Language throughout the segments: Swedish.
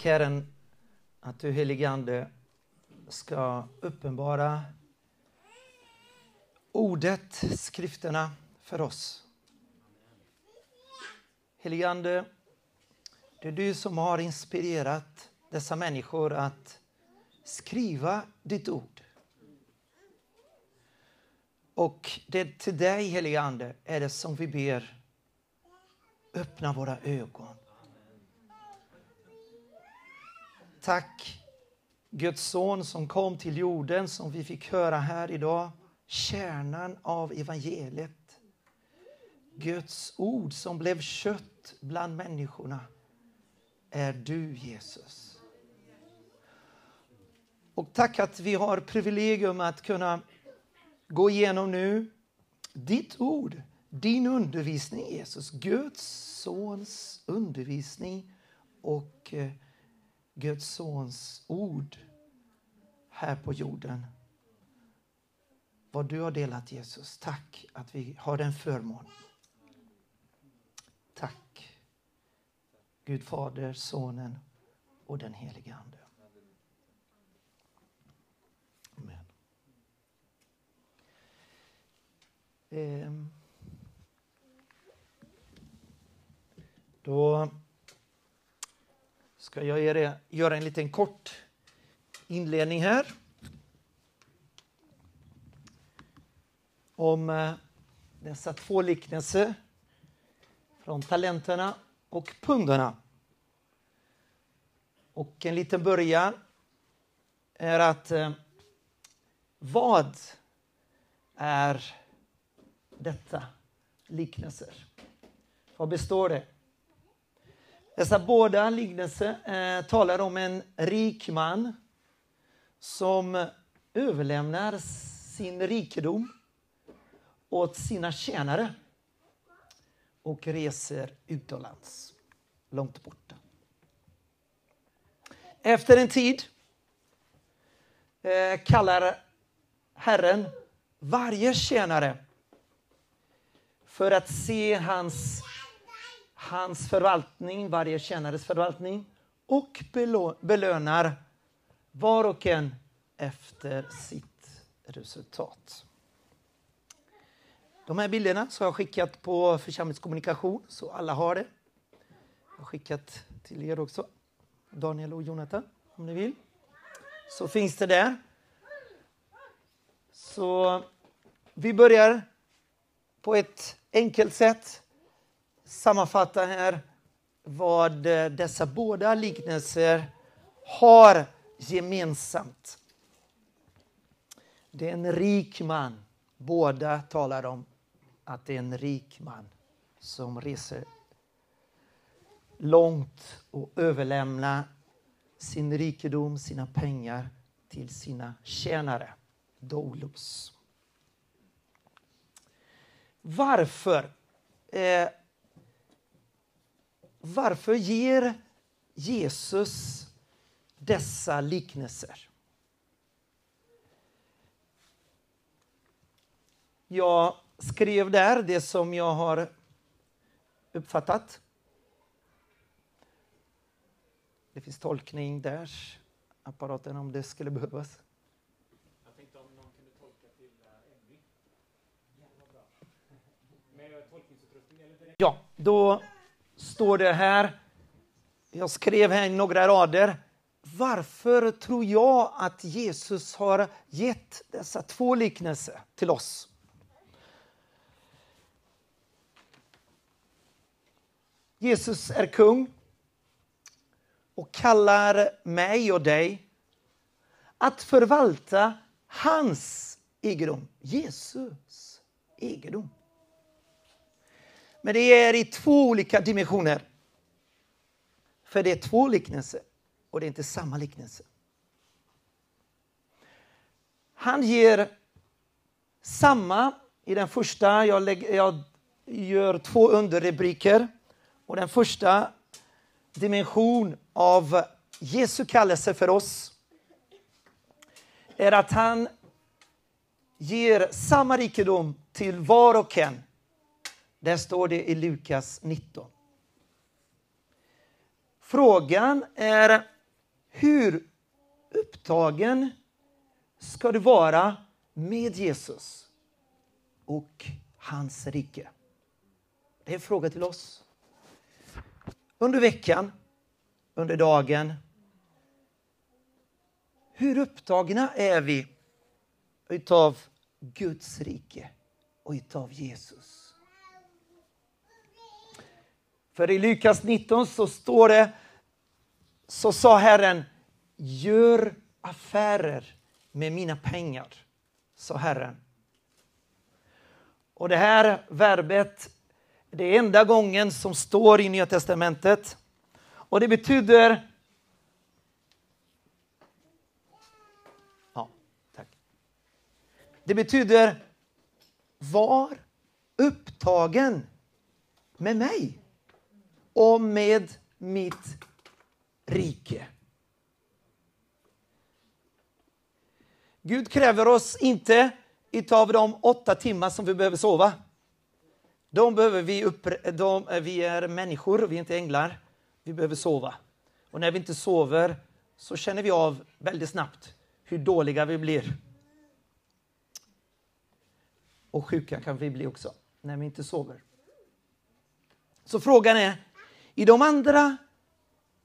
Tack Herren att du heligande ska uppenbara ordet, skrifterna för oss. Heligande, det är du som har inspirerat dessa människor att skriva ditt ord. Och det är till dig, helige Ande, är det som vi ber. Öppna våra ögon. Tack Guds son som kom till jorden, som vi fick höra här idag. Kärnan av evangeliet. Guds ord som blev kött bland människorna är du, Jesus. Och tack att vi har privilegium att kunna gå igenom nu ditt ord, din undervisning Jesus, Guds sons undervisning och eh, Guds sons ord här på jorden. Vad du har delat Jesus. Tack att vi har den förmånen. Tack. Gud Fader, Sonen och den helige Ande. Amen. Ehm. Då ska jag göra en liten kort inledning här. Om eh, dessa två liknelser från talenterna och pundarna. Och en liten början är att eh, vad är detta liknelser? Vad består det? Dessa båda liknelser eh, talar om en rik man som överlämnar sin rikedom åt sina tjänare och reser utomlands, långt borta. Efter en tid eh, kallar Herren varje tjänare för att se hans hans förvaltning, varje tjänares förvaltning och belönar var och en efter sitt resultat. De här bilderna så har jag skickat på församlingskommunikation så alla har det. Jag har skickat till er också, Daniel och Jonathan om ni vill. Så finns det där. Så vi börjar på ett enkelt sätt sammanfatta här vad eh, dessa båda liknelser har gemensamt. Det är en rik man. Båda talar om att det är en rik man som reser långt och överlämnar sin rikedom, sina pengar till sina tjänare, doulos. Varför eh, varför ger Jesus dessa liknelser? Jag skrev där det som jag har uppfattat. Det finns tolkning där, apparaten om det skulle behövas. Jag tänkte om någon kunde tolka till Emmy. Tolkningsutrustning eller Ja, då står det här, jag skrev här några rader. Varför tror jag att Jesus har gett dessa två liknelser till oss? Jesus är kung och kallar mig och dig att förvalta hans egendom, Jesus egendom. Men det är i två olika dimensioner. För det är två liknelser och det är inte samma liknelse. Han ger samma i den första, jag, lägger, jag gör två underrubriker. Och den första dimension av Jesu kallelse för oss är att han ger samma rikedom till var och en där står det i Lukas 19. Frågan är hur upptagen ska du vara med Jesus och hans rike? Det är en fråga till oss. Under veckan, under dagen. Hur upptagna är vi utav Guds rike och utav Jesus? För i Lukas 19 så står det, så sa Herren, gör affärer med mina pengar, sa Herren. Och det här verbet, det är enda gången som står i Nya Testamentet. Och det betyder Ja, tack. Det betyder var upptagen med mig och med mitt rike. Gud kräver oss inte utav de åtta timmar som vi behöver sova. De behöver vi, upp, de, vi är människor, vi är inte änglar. Vi behöver sova. Och när vi inte sover så känner vi av väldigt snabbt hur dåliga vi blir. Och sjuka kan vi bli också när vi inte sover. Så frågan är, i de andra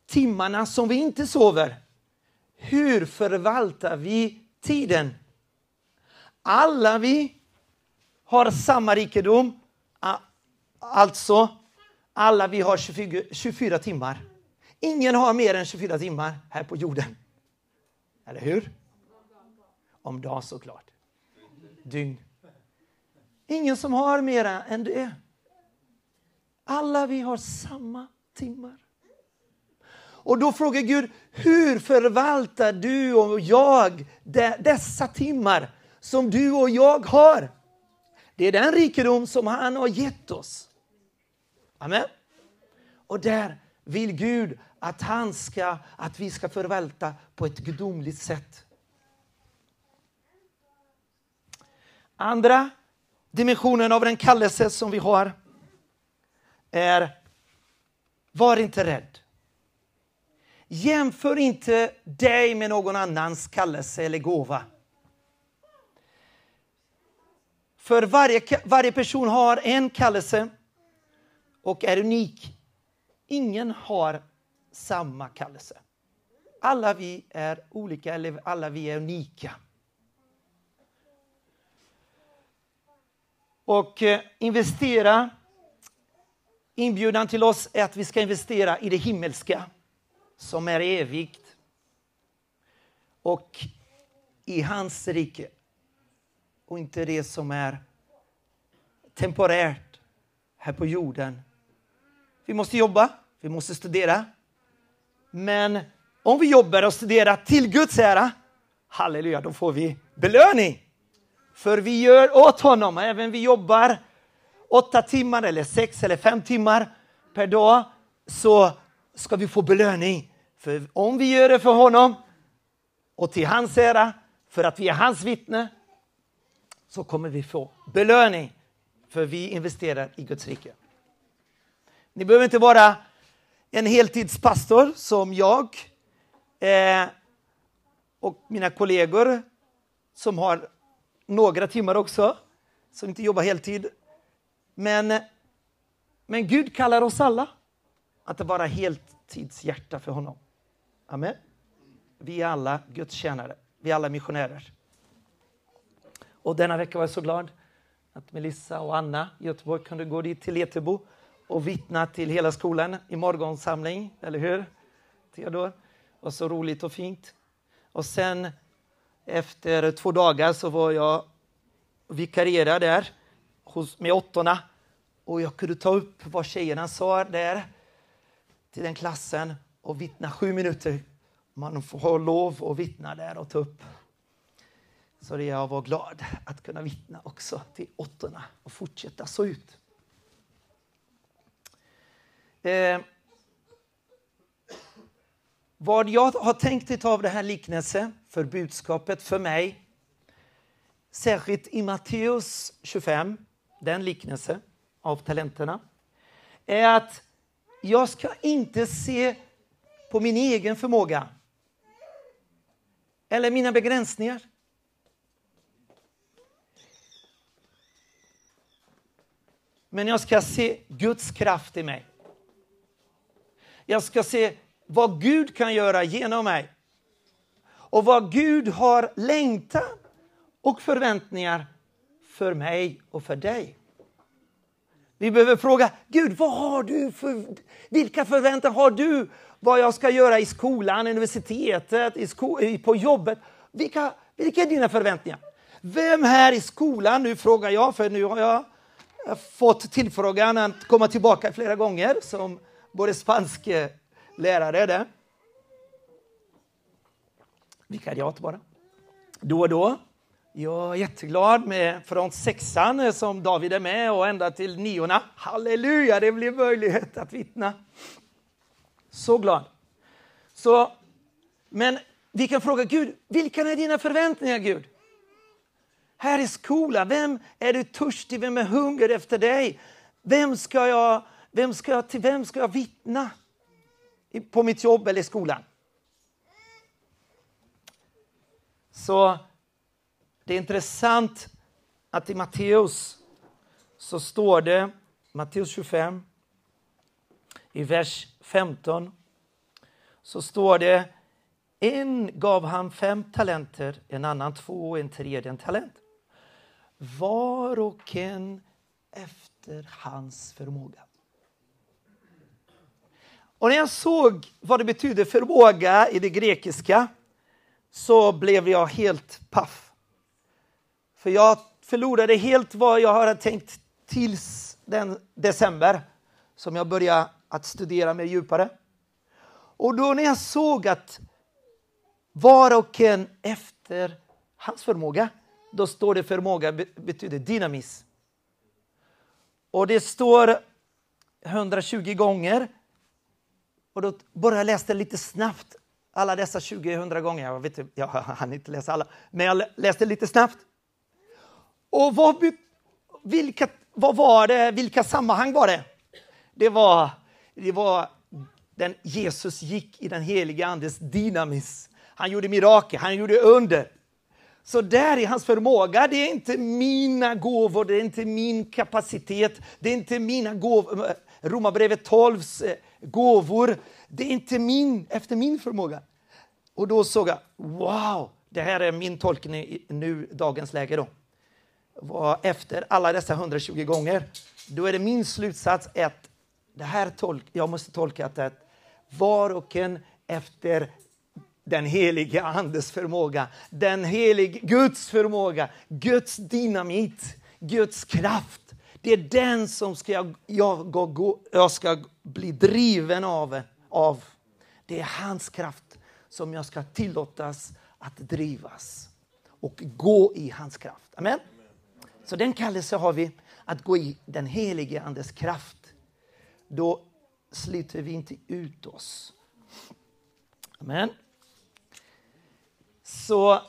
timmarna som vi inte sover, hur förvaltar vi tiden? Alla vi har samma rikedom, alltså alla vi har 24, 24 timmar. Ingen har mer än 24 timmar här på jorden. Eller hur? Om dagen såklart. Dygn. Ingen som har mera än det. Alla vi har samma timmar. Och då frågar Gud, hur förvaltar du och jag dessa timmar som du och jag har? Det är den rikedom som han har gett oss. Amen. Och där vill Gud att, han ska, att vi ska förvalta på ett gudomligt sätt. Andra dimensionen av den kallelse som vi har är var inte rädd. Jämför inte dig med någon annans kallelse eller gåva. För varje, varje person har en kallelse och är unik. Ingen har samma kallelse. Alla vi är olika, eller alla vi är unika. Och eh, investera, inbjudan till oss är att vi ska investera i det himmelska som är evigt och i hans rike och inte det som är temporärt här på jorden. Vi måste jobba, vi måste studera. Men om vi jobbar och studerar till Guds ära, halleluja, då får vi belöning. För vi gör åt honom, även vi jobbar åtta timmar eller sex eller fem timmar per dag, så ska vi få belöning. För om vi gör det för honom och till hans ära, för att vi är hans vittne, så kommer vi få belöning. För vi investerar i Guds rike. Ni behöver inte vara en heltidspastor som jag eh, och mina kollegor som har några timmar också, som inte jobbar heltid. Men, men Gud kallar oss alla att vara heltidshjärta för honom. Amen. Vi är alla Guds tjänare. Vi är alla missionärer. Och denna vecka var jag så glad att Melissa och Anna i Göteborg kunde gå dit till Etebo och vittna till hela skolan i morgonsamling, eller hur? Theodor? var så roligt och fint. Och sen efter två dagar så var jag vikarierade där hos, med åttorna och jag kunde ta upp vad tjejerna sa där till den klassen och vittna sju minuter. Man får ha lov att vittna där och ta upp. Så jag var glad att kunna vittna också till åttorna och fortsätta så ut. Eh, vad jag har tänkt av det här liknelsen för budskapet för mig, särskilt i Matteus 25, den liknelsen av talenterna, är att jag ska inte se på min egen förmåga eller mina begränsningar. Men jag ska se Guds kraft i mig. Jag ska se vad Gud kan göra genom mig. Och vad Gud har längtan och förväntningar för mig och för dig. Vi behöver fråga Gud, vad har du för, vilka förväntningar har du vad jag ska göra i skolan, universitetet, i sko på jobbet? Vilka, vilka är dina förväntningar? Vem här i skolan, nu frågar jag, för nu har jag fått tillfrågan att komma tillbaka flera gånger som både spansk eh, lärare där. Vikariat bara. Då och då. Jag är jätteglad med från sexan eh, som David är med och ända till niorna. Halleluja, det blir möjlighet att vittna. Så glad. Så, men vi kan fråga Gud, vilka är dina förväntningar Gud? Här i skolan, vem är du törstig, vem är hungrig efter dig? Vem ska jag, vem ska jag, till vem ska jag vittna? På mitt jobb eller i skolan? Så det är intressant att i Matteus så står det, Matteus 25, i vers 15, så står det en gav han fem talenter, en annan två och en tredje en talent. Var och en efter hans förmåga. Och när jag såg vad det betyder förmåga i det grekiska så blev jag helt paff. För jag förlorade helt vad jag hade tänkt tills den december som jag började att studera mer djupare. Och då när jag såg att var och en efter hans förmåga, då står det förmåga betyder dynamism. Och det står 120 gånger. Och då bara jag läste lite snabbt alla dessa 20-100 gånger. Jag, vet, jag hann inte läsa alla, men jag läste lite snabbt. Och vad, vilka, vad var det, vilka sammanhang var det? Det var, det var den Jesus gick i den heliga Andes dynamis. Han gjorde mirakel, han gjorde under. Så där är hans förmåga. Det är inte mina gåvor, det är inte min kapacitet, det är inte mina gåvor. Eh, Romarbrevet 12 eh, gåvor, det är inte min, efter min förmåga. Och då såg jag, wow, det här är min tolkning i nu, dagens läge. Då. Efter alla dessa 120 gånger, då är det min slutsats att det här tolk, jag måste tolka att var och en efter den helige Andes förmåga, den helige Guds förmåga, Guds dynamit, Guds kraft. Det är den som ska jag, jag, jag ska bli driven av, av. Det är hans kraft som jag ska tillåtas att drivas och gå i hans kraft. Amen. Så den kallelse har vi, att gå i den helige Andes kraft. Då sliter vi inte ut oss. Amen. Så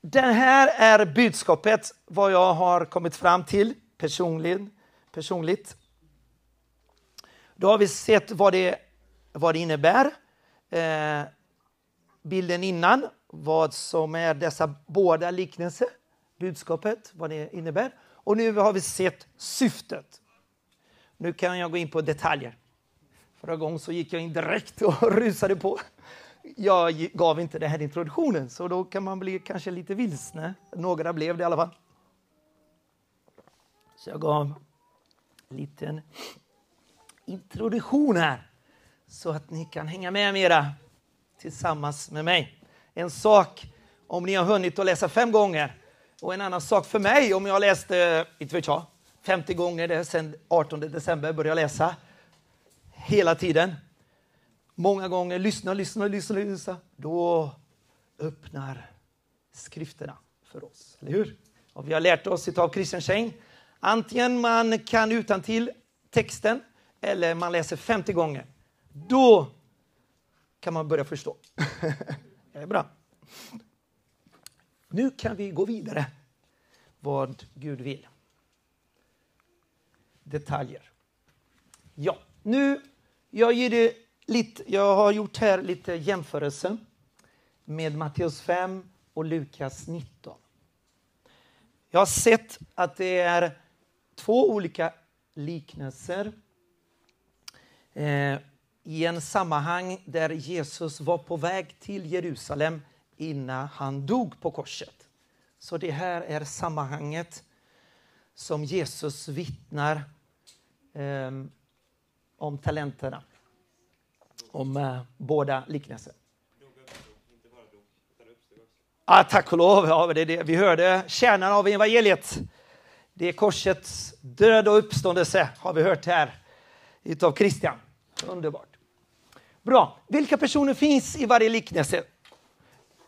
det här är budskapet, vad jag har kommit fram till personligen, personligt. Då har vi sett vad det, vad det innebär. Eh, bilden innan, vad som är dessa båda liknelser, budskapet, vad det innebär. Och nu har vi sett syftet. Nu kan jag gå in på detaljer. Förra gången så gick jag in direkt och rusade på. Jag gav inte den här introduktionen, så då kan man bli kanske lite vilsne. Några blev det i alla fall. Så jag gav en liten introduktion här så att ni kan hänga med mera tillsammans med mig. En sak om ni har hunnit att läsa fem gånger och en annan sak för mig om jag läste, inte vet jag, 50 gånger det sedan 18 december började jag läsa hela tiden. Många gånger lyssna, lyssna, lyssna, lyssna. Då öppnar skrifterna för oss, eller hur? Och vi har lärt oss av Christian Scheng. Antingen man kan utan till texten eller man läser 50 gånger. Då kan man börja förstå. det är bra. Nu kan vi gå vidare vad Gud vill. Detaljer. Ja, nu jag ger det lite, jag har gjort här lite jämförelse med Matteus 5 och Lukas 19. Jag har sett att det är två olika liknelser eh, i en sammanhang där Jesus var på väg till Jerusalem innan han dog på korset. Så det här är sammanhanget som Jesus vittnar eh, om talenterna. Om eh, båda liknelser. Ah, tack och lov, ja, det är det. vi hörde kärnan av evangeliet. Det är korsets död och uppståndelse har vi hört här utav Kristian. Underbart. Bra. Vilka personer finns i varje liknelse?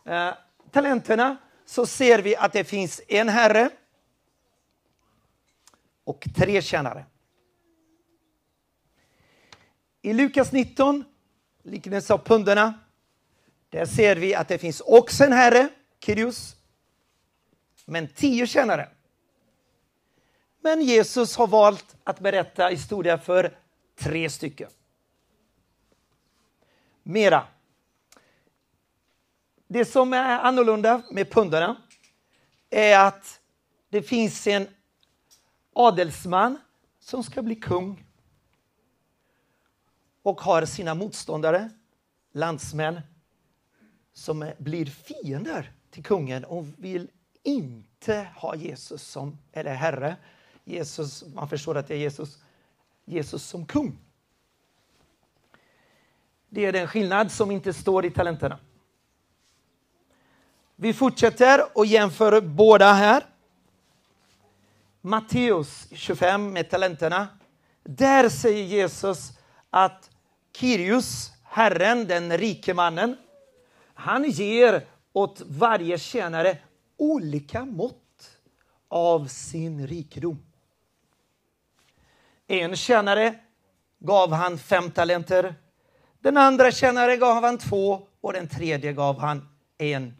Eh, talenterna så ser vi att det finns en herre och tre tjänare. I Lukas 19, liknelse av punderna, där ser vi att det finns också en herre, Kyrios, men tio tjänare. Men Jesus har valt att berätta historia för tre stycken. Mera. Det som är annorlunda med pundarna är att det finns en adelsman som ska bli kung och har sina motståndare, landsmän, som blir fiender till kungen och vill inte ha Jesus som, eller herre, Jesus, man förstår att det är Jesus, Jesus som kung. Det är den skillnad som inte står i talenterna. Vi fortsätter och jämför båda här. Matteus 25 med talenterna. Där säger Jesus att Kirius, Herren, den rike mannen, han ger åt varje tjänare olika mått av sin rikedom. En tjänare gav han fem talenter, den andra tjänare gav han två och den tredje gav han en.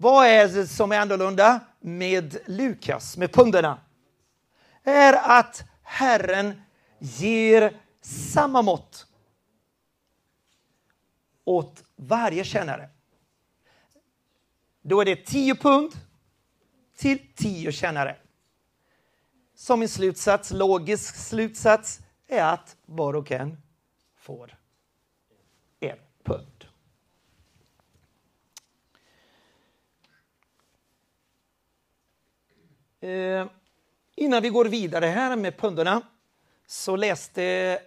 Vad är det som är annorlunda med Lukas, med punderna? Är att Herren ger samma mått åt varje tjänare. Då är det 10 pund till 10 tjänare. Som en slutsats, logisk slutsats, är att var och en får en pund. Eh, innan vi går vidare här med punderna så läste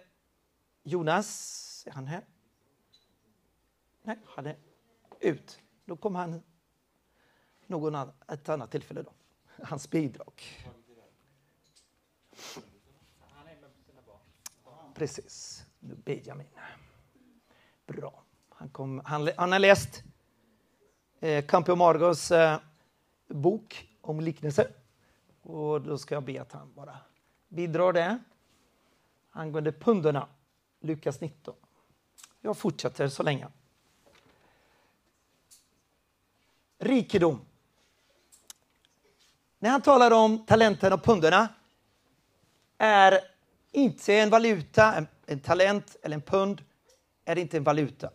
Jonas, är han här? Nej, han är ut. Då kom han någon annan, ett annat tillfälle då. Hans bidrag. Precis. Benjamin. Bra. Han, kom, han, han har läst eh, Campo Margos eh, bok om liknelser. Och då ska jag be att han bara bidrar det angående punderna, Lukas 19. Jag fortsätter så länge. Rikedom. När han talar om talenten och punderna är inte en valuta, en, en talent eller en pund är inte en valuta.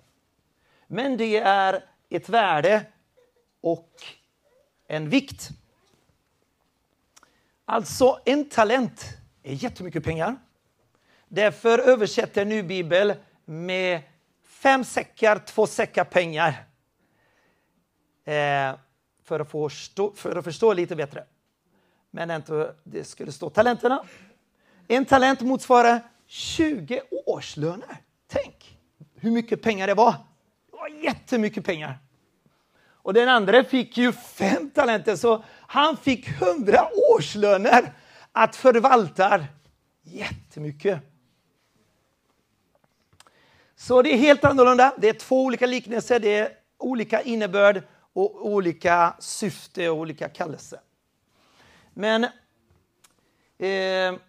Men det är ett värde och en vikt. Alltså, en talent är jättemycket pengar. Därför översätter nu Bibel med fem säckar, två säckar pengar. Eh, för, att förstå, för att förstå lite bättre. Men det skulle stå talenterna. En talent motsvarar 20 årslöner. Tänk hur mycket pengar det var. Det var jättemycket pengar. Och den andra fick ju fem talenter, så han fick 100 årslöner att förvalta. Jättemycket. Så det är helt annorlunda. Det är två olika liknelser, det är olika innebörd och olika syfte och olika kallelse. Men eh,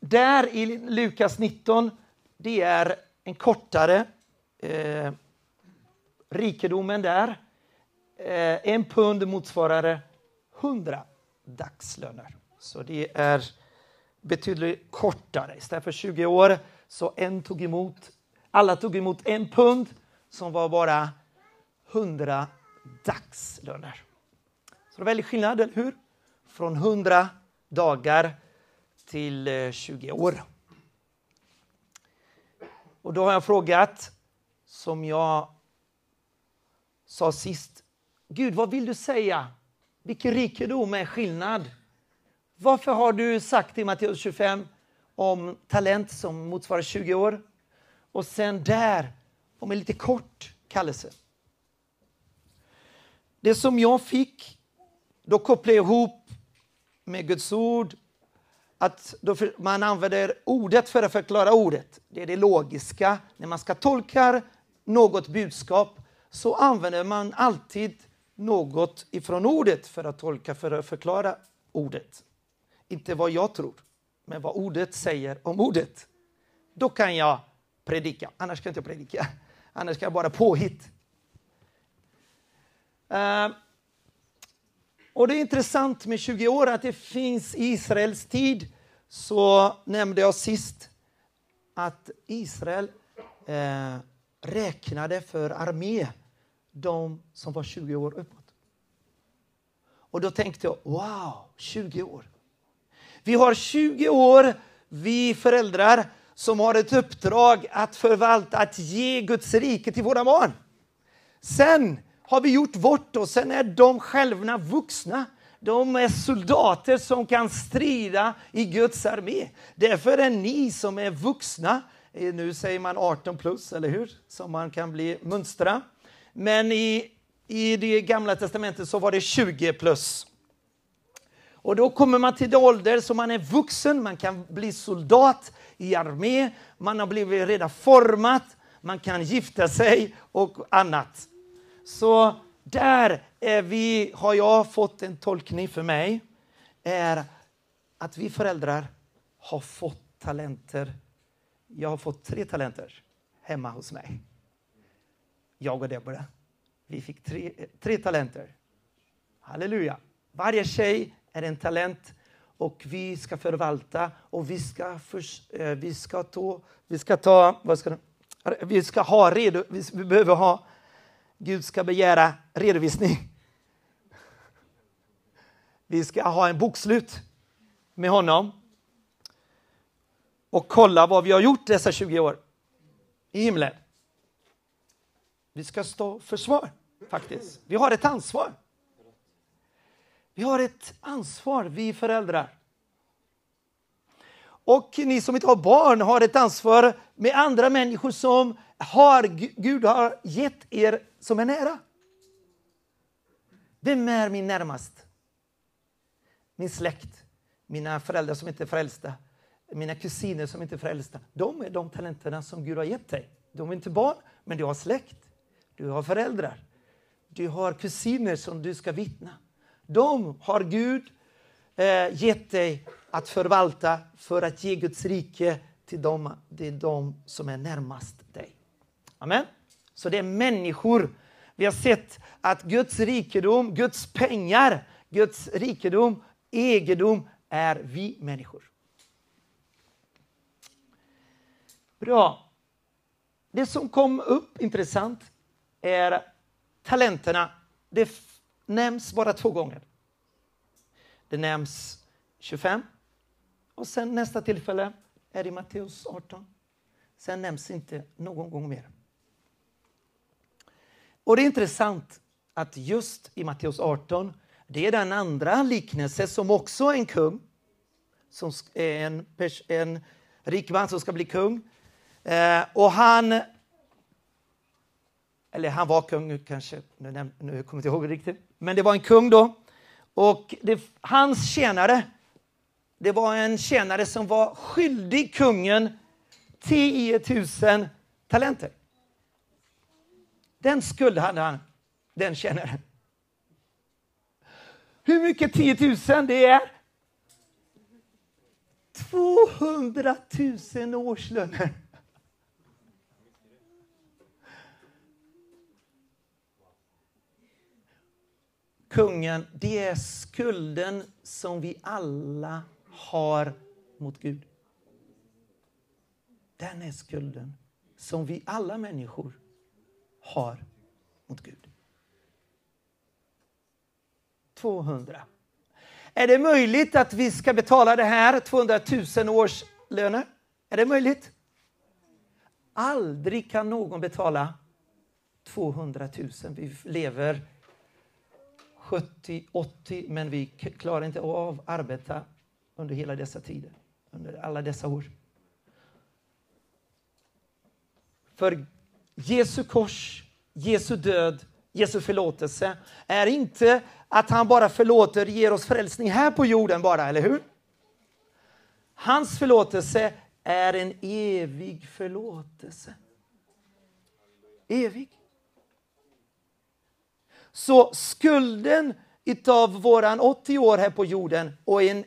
där i Lukas 19, det är en kortare eh, rikedomen där. Eh, en pund motsvarar 100 dagslöner. Så det är betydligt kortare. Istället för 20 år Så en tog emot, alla tog emot en pund som var bara 100 dagslöner. Så det är väldigt skillnad, eller hur? Från 100 dagar till eh, 20 år. Och då har jag frågat, som jag sa sist, Gud, vad vill du säga? Vilken rikedom är skillnad? Varför har du sagt i Matteus 25 om talent som motsvarar 20 år och sen där om en lite kort kallelse? Det som jag fick, då kopplade jag ihop med Guds ord att man använder ordet för att förklara ordet. Det är det logiska. När man ska tolka något budskap så använder man alltid något ifrån ordet för att tolka, för att förklara ordet. Inte vad jag tror, men vad ordet säger om ordet. Då kan jag predika, annars kan jag inte predika. Annars kan jag bara påhitt. Uh, eh, och det är intressant med 20 år att det finns i Israels tid, så nämnde jag sist att Israel eh, räknade för armé de som var 20 år uppåt. Och då tänkte jag, wow, 20 år. Vi har 20 år, vi föräldrar, som har ett uppdrag att förvalta, att ge Guds rike till våra barn. Sen har vi gjort vårt och sen är de själva vuxna. De är soldater som kan strida i Guds armé. Därför är ni som är vuxna, eh, nu säger man 18 plus, eller hur? Som man kan bli mönstra. Men i, i det gamla testamentet så var det 20 plus. Och då kommer man till den ålder så man är vuxen, man kan bli soldat i armé, man har blivit redan format, man kan gifta sig och annat. Så där är vi, har jag fått en tolkning för mig, är att vi föräldrar har fått talenter. Jag har fått tre talenter hemma hos mig. Jag och Deborah. Vi fick tre, tre talenter. Halleluja! Varje tjej är en talent och vi ska förvalta och vi ska, för, eh, vi ska ta, vi ska ta, vad ska vi ska ha redo, vi behöver ha Gud ska begära redovisning. Vi ska ha en bokslut med honom och kolla vad vi har gjort dessa 20 år i himlen. Vi ska stå för svar, faktiskt. Vi har ett ansvar. Vi har ett ansvar, vi föräldrar. Och ni som inte har barn har ett ansvar med andra människor som har, Gud har gett er som är nära. Vem är min närmast? Min släkt, mina föräldrar som inte är frälsta, mina kusiner som inte är frälsta. De är de talenterna som Gud har gett dig. De är inte barn, men du har släkt, du har föräldrar, du har kusiner som du ska vittna. De har Gud eh, gett dig att förvalta för att ge Guds rike till dem, till dem som är närmast dig. Amen. Så det är människor. Vi har sett att Guds rikedom, Guds pengar, Guds rikedom, egendom är vi människor. Bra. Det som kom upp intressant är talenterna. Det nämns bara två gånger. Det nämns 25 och sen nästa tillfälle är i Matteus 18. Sen nämns inte någon gång mer. Och det är intressant att just i Matteus 18, det är den andra liknelse som också är en kung, som är en, en rik man som ska bli kung. Eh, och han, eller han var kung kanske, nu, nu kommer jag inte ihåg riktigt, men det var en kung då. Och det, hans tjänare, det var en tjänare som var skyldig kungen 10 000 talenter. Den skuld hade han, den tjänaren. Hur mycket 10 000 det är? 200 000 årslöner. Kungen, det är skulden som vi alla har mot Gud. Den är skulden som vi alla människor har mot Gud. 200. Är det möjligt att vi ska betala det här 200 000 årslöner? Är det möjligt? Aldrig kan någon betala 200 000. Vi lever 70, 80 men vi klarar inte av att arbeta under hela dessa tider, under alla dessa år. För Jesu kors, Jesu död, Jesu förlåtelse är inte att han bara förlåter, ger oss frälsning här på jorden bara, eller hur? Hans förlåtelse är en evig förlåtelse. Evig. Så skulden utav våran 80 år här på jorden och, en,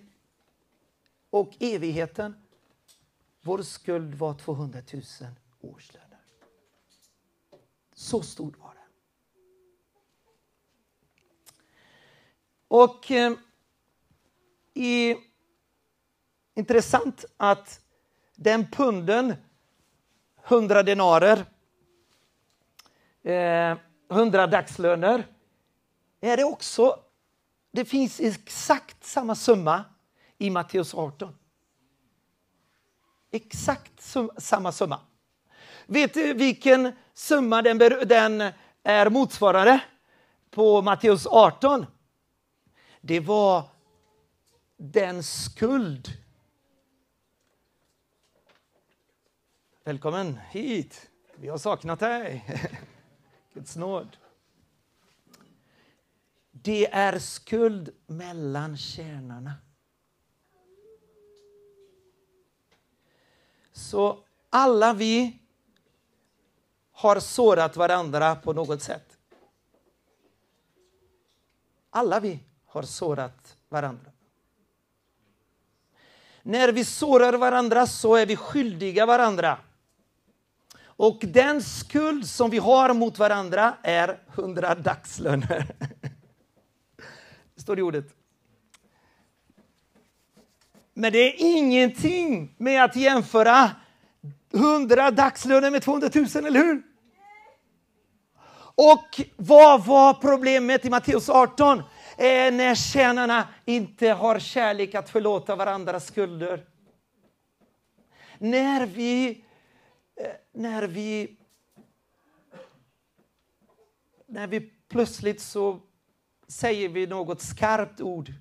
och evigheten, vår skuld var 200 000 årslöner. Så stor var den. Och eh, i, intressant att den punden, 100 denarer, eh, 100 dagslöner, är det också, det finns exakt samma summa i Matteus 18. Exakt sum, samma summa. Vet du vilken summa den, den är motsvarande på Matteus 18? Det var den skuld Välkommen hit. Vi har saknat dig. Guds nåd. Det är skuld mellan tjänarna. Så alla vi har sårat varandra på något sätt. Alla vi har sårat varandra. När vi sårar varandra så är vi skyldiga varandra. Och den skuld som vi har mot varandra är hundra dagslöner. Det i ordet. Men det är ingenting med att jämföra hundra dagslöner med 200 000, eller hur? Och vad var problemet i Matteus 18? Eh, när tjänarna inte har kärlek att förlåta varandras skulder. När vi Eh, när vi när vi plötsligt så säger vi något skarpt ord.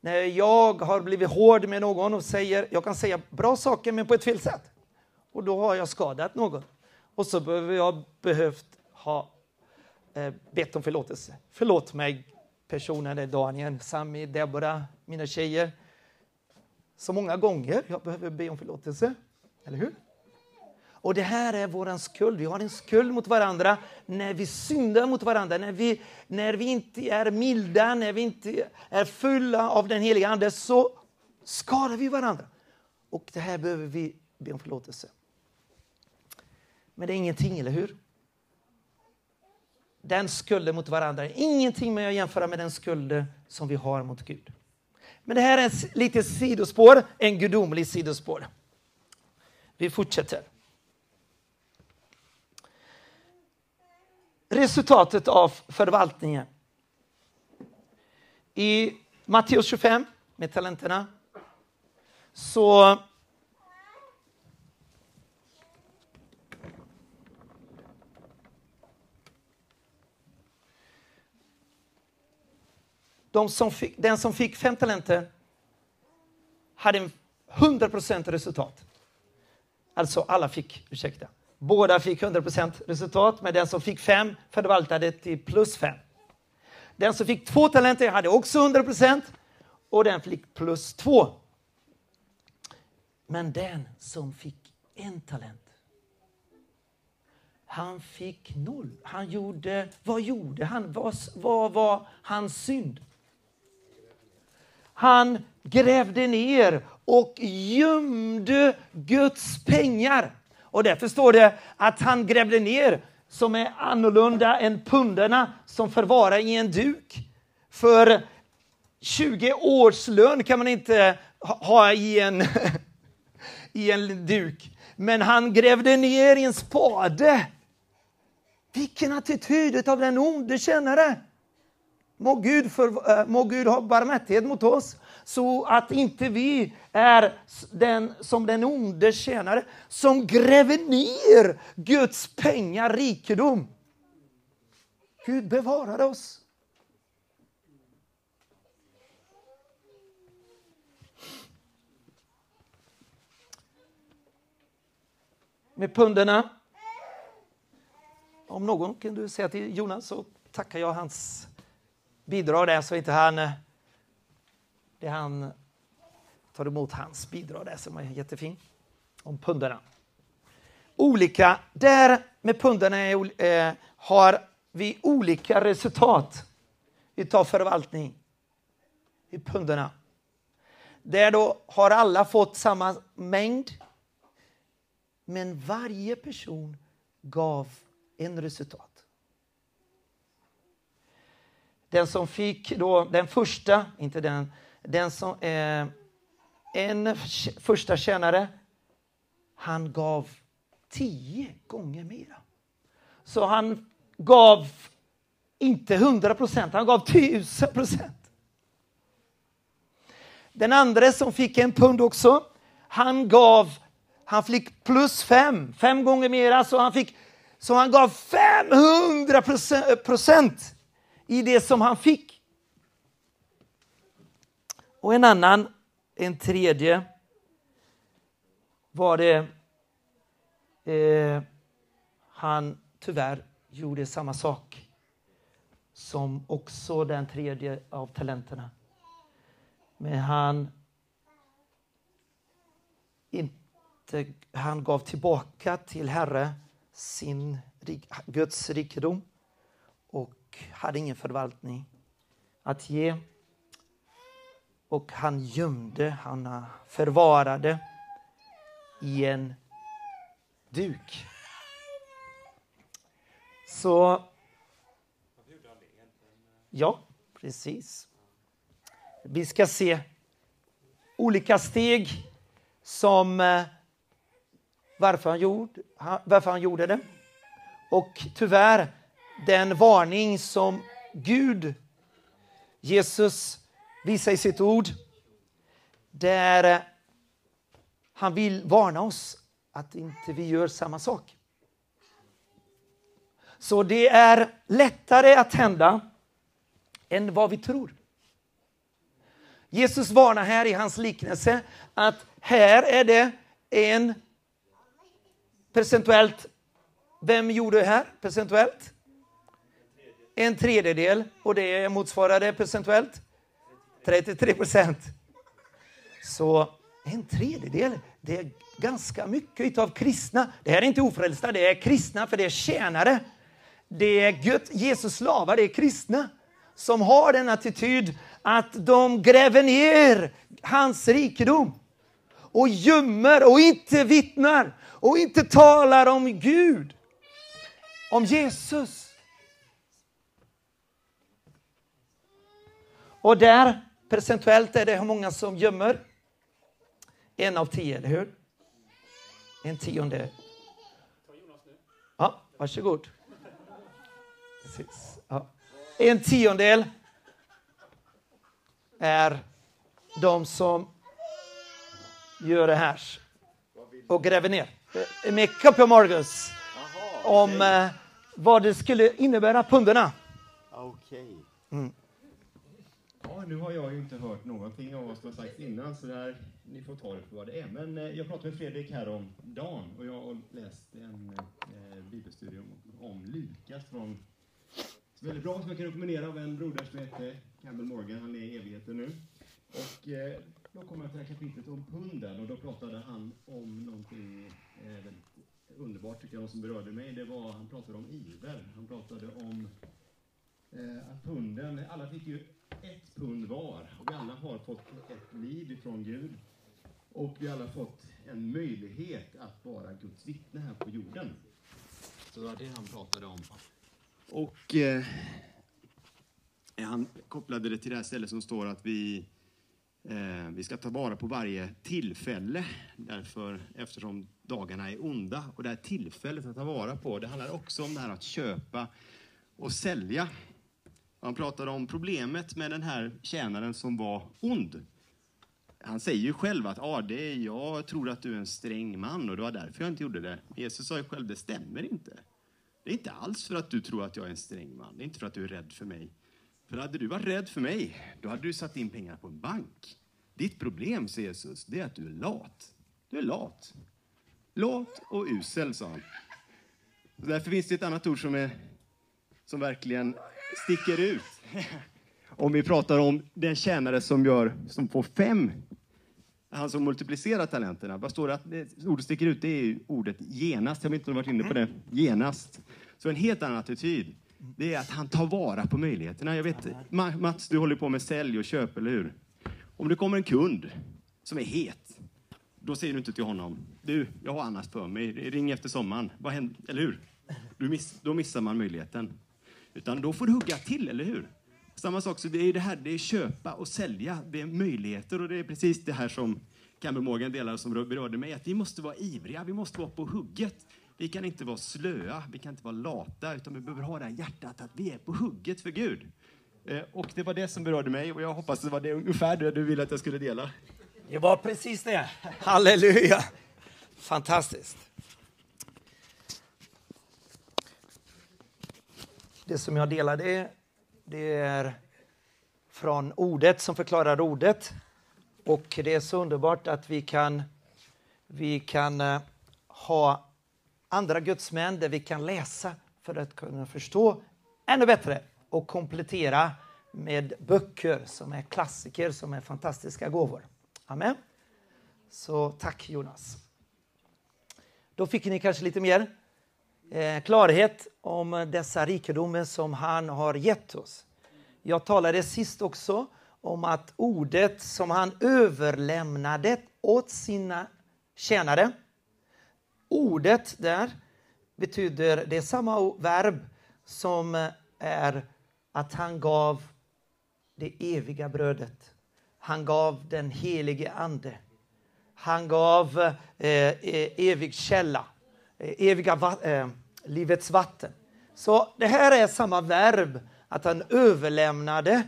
När jag har blivit hård med någon och säger, jag kan säga bra saker men på ett fel sätt. Och då har jag skadat någon. Och så behöver jag behövt ha eh, bett om förlåtelse. Förlåt mig personen, är Daniel, Sami, Deborah, mina tjejer. Så många gånger jag behöver be om förlåtelse. Eller hur? Och det här är vår skuld. Vi har en skuld mot varandra när vi syndar mot varandra, när vi, när vi inte är milda, när vi inte är fulla av den heliga Ande, så skadar vi varandra. Och det här behöver vi be om förlåtelse. Men det är ingenting, eller hur? Den skulden mot varandra är ingenting med att jämföra med den skulden som vi har mot Gud. Men det här är lite sidospår, en gudomlig sidospår. Vi fortsätter. Resultatet av förvaltningen. I Matteus 25 med talenterna så De som fick, den som fick fem talenter hade en 100% resultat. Alltså alla fick, ursäkta, båda fick 100% resultat, men den som fick fem förvaltade till plus fem. Den som fick två talenter hade också 100% och den fick plus två. Men den som fick en talent, han fick noll. Han gjorde, vad gjorde han? Vad, vad var hans synd? Han grävde ner och gömde Guds pengar. Och därför står det att han grävde ner som är annorlunda än pundarna som förvarar i en duk. För 20 års lön kan man inte ha i en, i en duk. Men han grävde ner i en spade. Vilken attityd av den onde tjänare! Må Gud, för, eh, må Gud ha barmhärtighet mot oss så att inte vi är den, som den onde tjänare som gräver ner Guds pengar, rikedom. Gud bevarade oss. Med punderna. Om någon kan du säga till Jonas så tackar jag hans bidrag där så inte han eh, det han tar emot hans bidrag där som är jättefin. Om pundarna. Olika, där med pundarna är, eh, har vi olika resultat utav förvaltning i pundarna. Där då har alla fått samma mängd. Men varje person gav en resultat. Den som fick då, den första, inte den, den som, eh, en första tjänare, han gav tio gånger mera. Så han gav inte 100 procent, han gav tusen procent. Den andra som fick en pund också, han gav, han fick plus fem, fem gånger mera, så han fick, så han gav 500 procent i det som han fick. Och en annan, en tredje, var det eh, han tyvärr gjorde samma sak som också den tredje av talenterna. Men han inte, han gav tillbaka till Herre sin Guds rikedom och hade ingen förvaltning att ge. Och han gömde, han förvarade i en duk. Så... Ja, precis. Vi ska se olika steg som eh, varför han, gjorde, varför han gjorde det. Och tyvärr den varning som Gud, Jesus, Visa i sitt ord. Där eh, han vill varna oss att inte vi gör samma sak. Så det är lättare att hända än vad vi tror. Jesus varnar här i hans liknelse att här är det en procentuellt. Vem gjorde det här procentuellt? En tredjedel och det motsvarade procentuellt 33 procent. Så en tredjedel, det är ganska mycket av kristna. Det här är inte ofrälsta, det är kristna för det är tjänare. Det är Gud, Jesus slavar, det är kristna som har den attityd att de gräver ner hans rikedom och gömmer och inte vittnar och inte talar om Gud, om Jesus. Och där, procentuellt, är det hur många som gömmer? En av tio, eller hur? En tionde. Ja, varsågod. Precis. Ja. En tiondel är de som gör det här och gräver ner. Med Copy Margus om eh, vad det skulle innebära punderna. Okej. Mm. Ja, nu har jag ju inte hört någonting av vad som har sagts innan, så där, ni får ta det för vad det är. Men eh, jag pratade med Fredrik här om dagen och jag har läst en eh, bibelstudie om, om Lukas från väldigt bra som jag kan rekommendera av en broder som heter Campbell Morgan. Han är i evigheten nu. Och eh, då kom jag till det här kapitlet om punden och då pratade han om någonting eh, väldigt underbart tycker jag, som berörde mig. Det var, han pratade om iver. Han pratade om eh, att punden, alla fick ju ett pund var och vi alla har fått ett liv ifrån Gud. Och vi alla fått en möjlighet att vara Guds vittne här på jorden. Så det var det han pratade om. Och eh, han kopplade det till det här stället som står att vi Eh, vi ska ta vara på varje tillfälle, därför, eftersom dagarna är onda. Och det här tillfället att ta vara på, det handlar också om det här att köpa och sälja. Han pratade om problemet med den här tjänaren som var ond. Han säger ju själv att ah, det är, jag tror att du är en sträng man och det var därför jag inte gjorde det. Jesus sa ju själv, det stämmer inte. Det är inte alls för att du tror att jag är en sträng man. Det är inte för att du är rädd för mig. För hade du varit rädd för mig, då hade du satt in pengar på en bank. Ditt problem, säger Jesus, det är att du är lat. Du är lat. Lat och usel, sa han. Därför finns det ett annat ord som, är, som verkligen sticker ut. Om vi pratar om den tjänare som, gör, som får fem, han som multiplicerar talenterna. Vad står det att det, ordet sticker ut? Det är ordet genast. Jag vet inte om du varit inne på det. Genast. Så en helt annan attityd. Det är att han tar vara på möjligheterna. Jag vet, Mats, du håller på med sälj och köp, eller hur? Om det kommer en kund som är het, då säger du inte till honom, du, jag har annat för mig, ring efter sommaren. Vad händer? Eller hur? Miss, då missar man möjligheten. Utan då får du hugga till, eller hur? Samma sak, så det är det här, det är köpa och sälja, det är möjligheter och det är precis det här som Campbell Morgan delar som berörde mig, att vi måste vara ivriga, vi måste vara på hugget. Vi kan inte vara slöa, vi kan inte vara lata, utan vi behöver ha det här hjärtat att vi är på hugget för Gud. Eh, och det var det som berörde mig och jag hoppas det var det ungefär det du ville att jag skulle dela. Det var precis det. Halleluja! Fantastiskt. Det som jag delade det är från ordet som förklarar ordet. Och det är så underbart att vi kan, vi kan eh, ha andra gudsmän där vi kan läsa för att kunna förstå ännu bättre och komplettera med böcker som är klassiker, som är fantastiska gåvor. Amen. Så tack Jonas. Då fick ni kanske lite mer Eh, klarhet om dessa rikedomar som han har gett oss. Jag talade sist också om att ordet som han överlämnade åt sina tjänare. Ordet där betyder, det är samma verb som är att han gav det eviga brödet. Han gav den helige Ande. Han gav eh, eh evig källa, eh, eviga vatten eh, livets vatten. Så det här är samma verb, att han överlämnade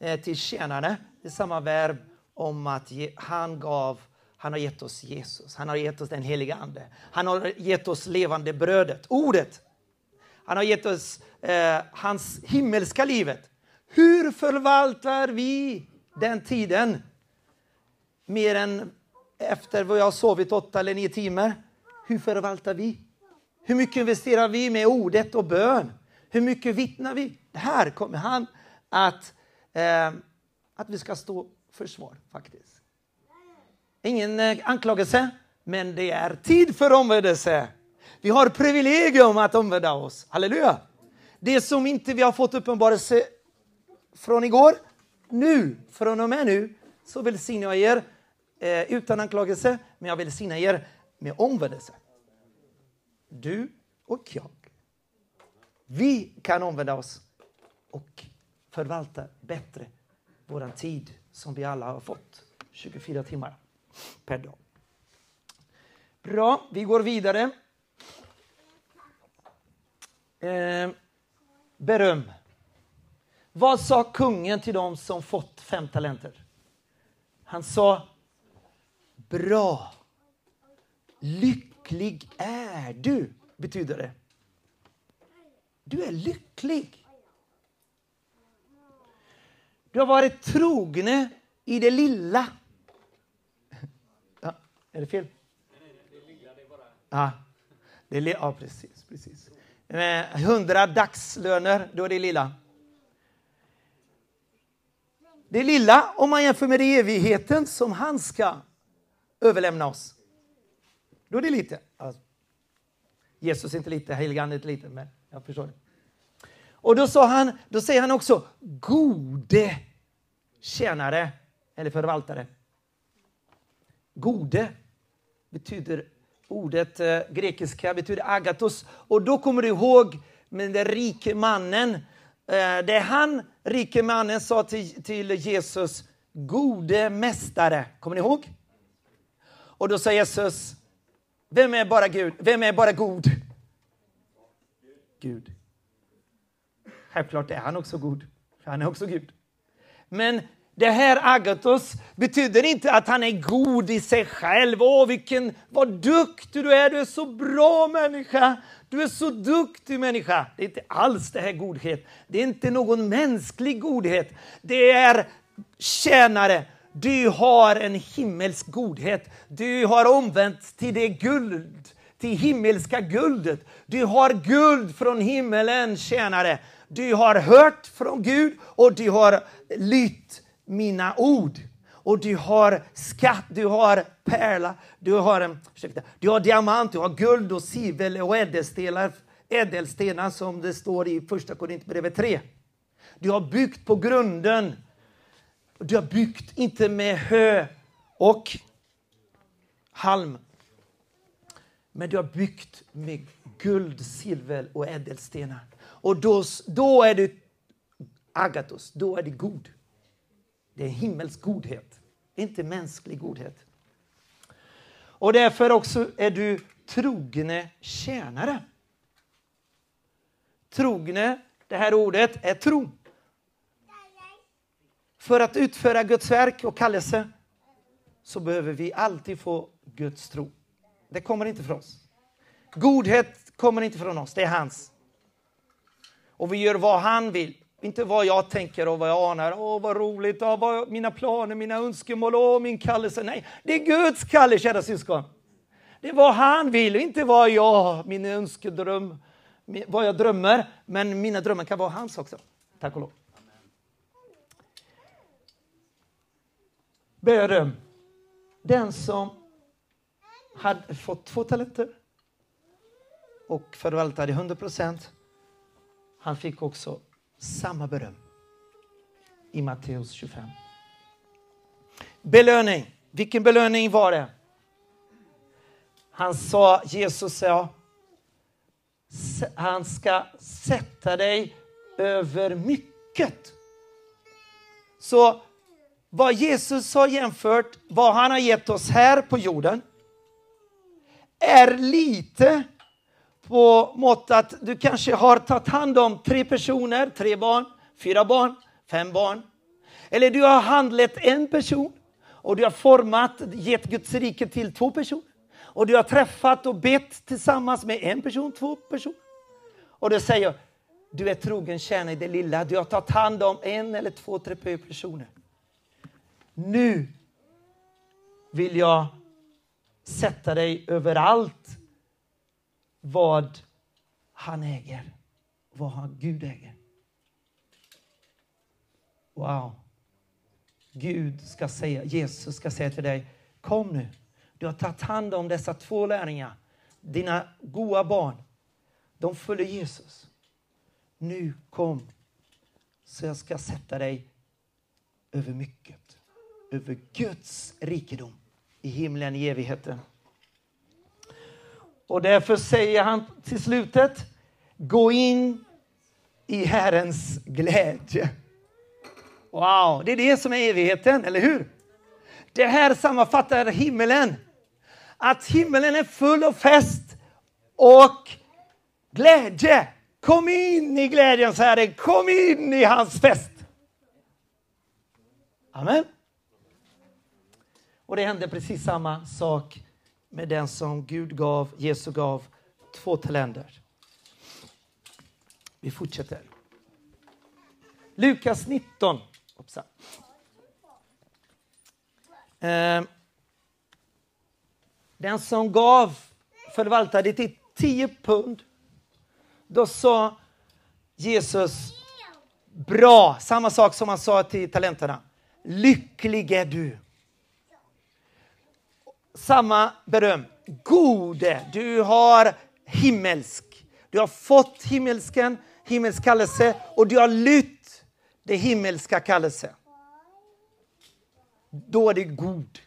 eh, till tjänarna. Det är samma verb om att han gav han har gett oss Jesus, han har gett oss den heliga Ande. Han har gett oss levande brödet, ordet. Han har gett oss eh, hans himmelska livet. Hur förvaltar vi den tiden? Mer än efter vad jag har sovit åtta eller nio timmar. Hur förvaltar vi? Hur mycket investerar vi med ordet och bön? Hur mycket vittnar vi? Det här kommer han att, eh, att vi ska stå försvar faktiskt. Ingen eh, anklagelse, men det är tid för omvändelse. Vi har privilegium att omvända oss. Halleluja! Det som inte vi har fått uppenbarelse från igår, nu, från och med nu, så välsignar jag er eh, utan anklagelse, men jag välsignar er med omvändelse. Du och jag. Vi kan omvända oss och förvalta bättre vår tid som vi alla har fått. 24 timmar per dag. Bra, vi går vidare. Eh, beröm. Vad sa kungen till dem som fått fem talenter? Han sa Bra. Lycklig är du, betyder det. Du är lycklig. Du har varit trogne i det lilla. Ja, är det fel? Ja, det är, ja precis. precis. Hundra dagslöner, då är det lilla. Det lilla om man jämför med det evigheten som han ska överlämna oss. Då är det lite. Alltså, Jesus är inte lite, heligandet är inte lite, men jag förstår det. Och då, sa han, då säger han också gode tjänare eller förvaltare. Gode betyder ordet eh, grekiska betyder agatos. Och då kommer du ihåg med den rike mannen. Eh, det han, rike mannen, sa till, till Jesus, gode mästare. Kommer ni ihåg? Och då sa Jesus, vem är bara Gud? Vem är bara god? Gud. Självklart är han också god, för han är också Gud. Men det här agatos betyder inte att han är god i sig själv. Åh, vilken, vad duktig du är, du är så bra människa. Du är så duktig människa. Det är inte alls det här godhet. Det är inte någon mänsklig godhet. Det är tjänare. Du har en himmelsk godhet. Du har omvänt till det guld, till himmelska guldet. Du har guld från himmelen, tjänare. Du har hört från Gud och du har lytt mina ord. Och du har skatt, du har pärla, du har, eh, ursäkta, du har diamant, du har guld och sivel och ädelstenar, ädelstenar som det står i första Korinthierbrevet 3. Du har byggt på grunden. Du har byggt inte med hö och halm. Men du har byggt med guld, silver och ädelstenar. Och då, då är du agatos, då är du god. Det är himmelsk godhet, inte mänsklig godhet. Och därför också är du trogne tjänare. Trogne, det här ordet, är tro. För att utföra Guds verk och kallelse så behöver vi alltid få Guds tro. Det kommer inte från oss. Godhet kommer inte från oss, det är hans. Och vi gör vad han vill. Inte vad jag tänker och vad jag anar. Åh, vad roligt, åh, vad, mina planer, mina önskemål, åh, min kallelse. Nej, det är Guds kallelse, kära syskon. Det är vad han vill, inte vad jag, min önskedröm, vad jag drömmer. Men mina drömmar kan vara hans också. Tack och lov. Beröm. Den som hade fått två talenter och förvaltade 100 procent, han fick också samma beröm i Matteus 25. Belöning. Vilken belöning var det? Han sa, Jesus sa, han ska sätta dig över mycket. Så vad Jesus har jämfört, vad han har gett oss här på jorden, är lite på mått att du kanske har tagit hand om tre personer, tre barn, fyra barn, fem barn. Eller du har handlat en person och du har format, gett Guds rike till två personer. Och du har träffat och bett tillsammans med en person, två personer. Och du säger, du är trogen tjänare i det lilla. Du har tagit hand om en eller två, tre personer. Nu vill jag sätta dig överallt vad han äger, vad han, Gud äger. Wow. Gud ska säga, Jesus ska säga till dig, kom nu. Du har tagit hand om dessa två lärlingar, dina goda barn. De följer Jesus. Nu kom, så jag ska sätta dig över mycket. Över Guds rikedom i himlen i evigheten. Och därför säger han till slutet, gå in i Herrens glädje. Wow, det är det som är evigheten, eller hur? Det här sammanfattar himmelen. Att himmelen är full av fest och glädje. Kom in i glädjens Herre, kom in i hans fest. Amen. Och det hände precis samma sak med den som Gud gav, Jesus gav, två talenter. Vi fortsätter. Lukas 19. Hoppsa. Eh, den som gav förvaltade till 10 pund. Då sa Jesus, bra, samma sak som han sa till talenterna. Lycklig är du samma beröm. Gode, du har himmelsk. Du har fått himmelsken, himmelsk kallelse och du har lytt det himmelska kallelse. Då är du god.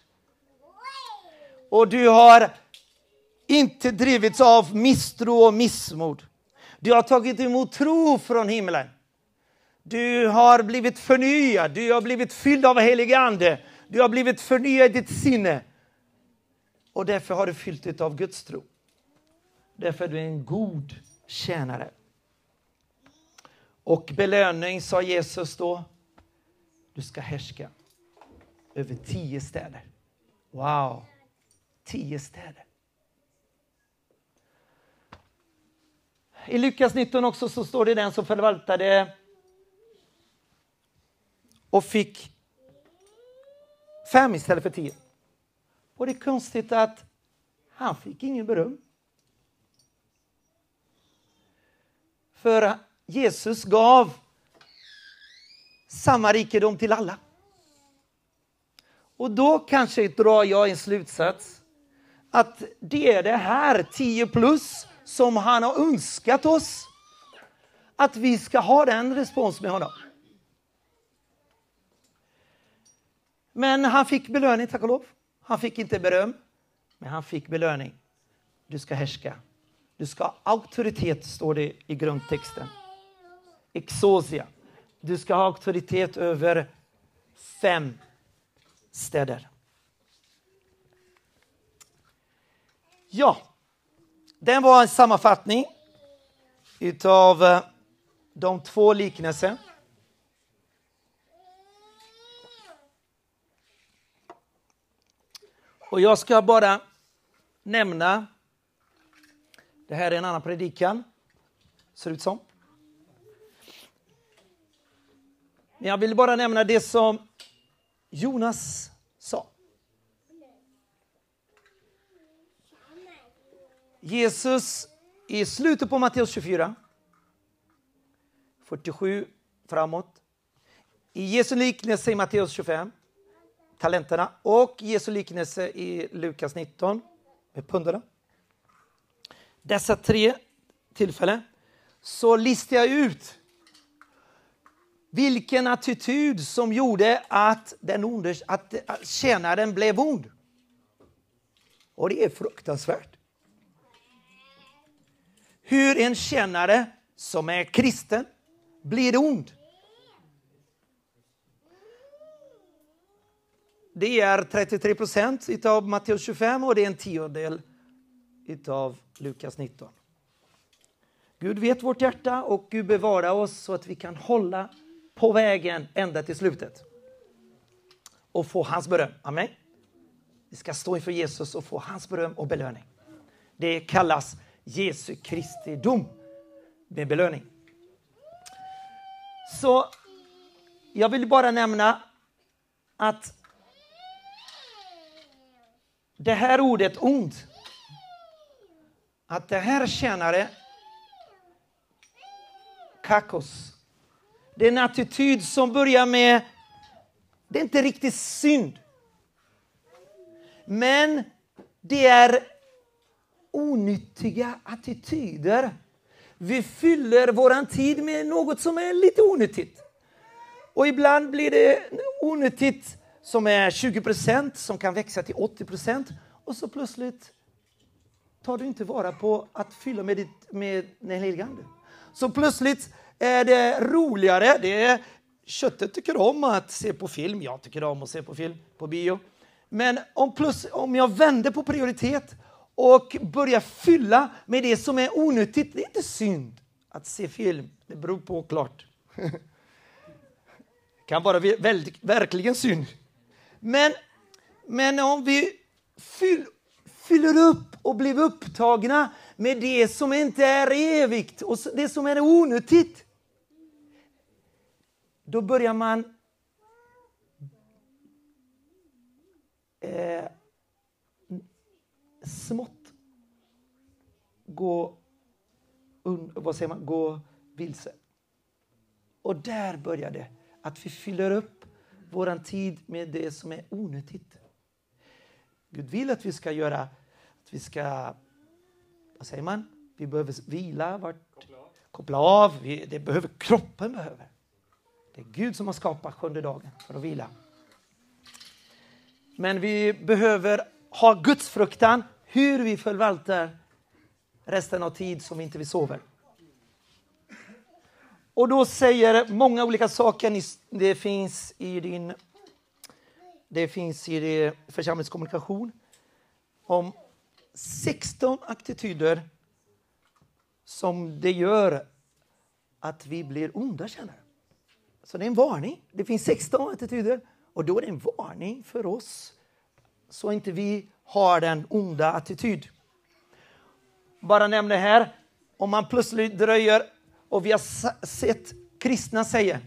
Och du har inte drivits av misstro och missmod. Du har tagit emot tro från himlen. Du har blivit förnyad, du har blivit fylld av helig ande. Du har blivit förnyad i ditt sinne. Och därför har du fyllt dig av Guds tro. Därför är du en god tjänare. Och belöning sa Jesus då, du ska härska över tio städer. Wow, tio städer. I Lukas 19 också så står det den som förvaltade och fick fem istället för tio. Och det är konstigt att han fick ingen beröm. För Jesus gav samma rikedom till alla. Och då kanske drar jag en slutsats att det är det här 10 plus som han har önskat oss. Att vi ska ha den respons med honom. Men han fick belöning, tack och lov. Han fick inte beröm, men han fick belöning. Du ska härska. Du ska ha auktoritet, står det i grundtexten. Exosia. Du ska ha auktoritet över fem städer. Ja, den var en sammanfattning utav eh, de två liknelserna. Och jag ska bara nämna, det här är en annan predikan, ser ut som. Men jag vill bara nämna det som Jonas sa. Jesus i slutet på Matteus 24, 47 framåt. I Jesu liknelse i Matteus 25, talenterna, och Jesu liknelse i Lukas 19 med pundarna. Dessa tre tillfällen så listar jag ut vilken attityd som gjorde att, den onders, att tjänaren blev ond. Och det är fruktansvärt. Hur en tjänare som är kristen blir ond. Det är 33 procent av Matteus 25 och det är en tiondel av Lukas 19. Gud vet vårt hjärta och Gud bevara oss så att vi kan hålla på vägen ända till slutet. Och få hans beröm. Amen. Vi ska stå inför Jesus och få hans beröm och belöning. Det kallas Jesu Kristi dom med belöning. Så jag vill bara nämna att det här ordet ont. att det här tjänare, kakos, det är en attityd som börjar med, det är inte riktigt synd. Men det är onyttiga attityder. Vi fyller vår tid med något som är lite onyttigt. Och ibland blir det onyttigt som är 20 procent som kan växa till 80 procent och så plötsligt tar du inte vara på att fylla med, ditt, med den helige Ande. Så plötsligt är det roligare. Det är, köttet tycker om att se på film. Jag tycker om att se på film på bio. Men om, plus, om jag vänder på prioritet och börjar fylla med det som är onyttigt, det är inte synd att se film. Det beror på klart. Det kan vara väldigt, verkligen synd. Men, men om vi fyll, fyller upp och blir upptagna med det som inte är evigt och det som är onyttigt. Då börjar man eh, smått gå, un, vad säger man, gå vilse. Och där börjar det, att vi fyller upp vår tid med det som är onyttigt. Gud vill att vi ska göra, att vi ska, vad säger man, vi behöver vila, vart, koppla av, koppla av. Vi, det behöver kroppen behöver. Det är Gud som har skapat sjunde dagen för att vila. Men vi behöver ha Guds fruktan hur vi förvaltar resten av tid som inte vi sover. Och då säger många olika saker. Det finns i din det finns i det församlingskommunikation om 16 attityder som det gör att vi blir onda. Så det är en varning. Det finns 16 attityder och då är det en varning för oss så inte vi har den onda attityd. Bara nämna här, om man plötsligt dröjer och vi har sett kristna säga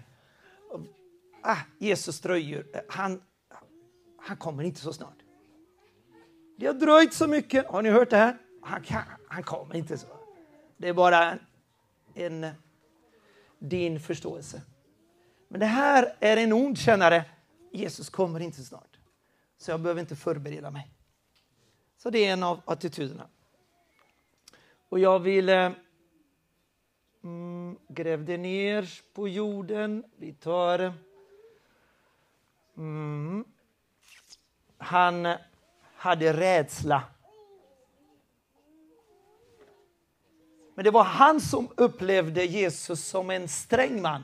ah, Jesus dröjer, han, han kommer inte så snart. Det har dröjt så mycket. Har ni hört det här? Han, kan, han kommer inte så. Det är bara en, din förståelse. Men det här är en ond kännare. Jesus kommer inte snart. Så jag behöver inte förbereda mig. Så det är en av attityderna. Och jag vill eh, mm, gräv det ner på jorden. Vi tar... Mm, han hade rädsla. Men det var han som upplevde Jesus som en sträng man.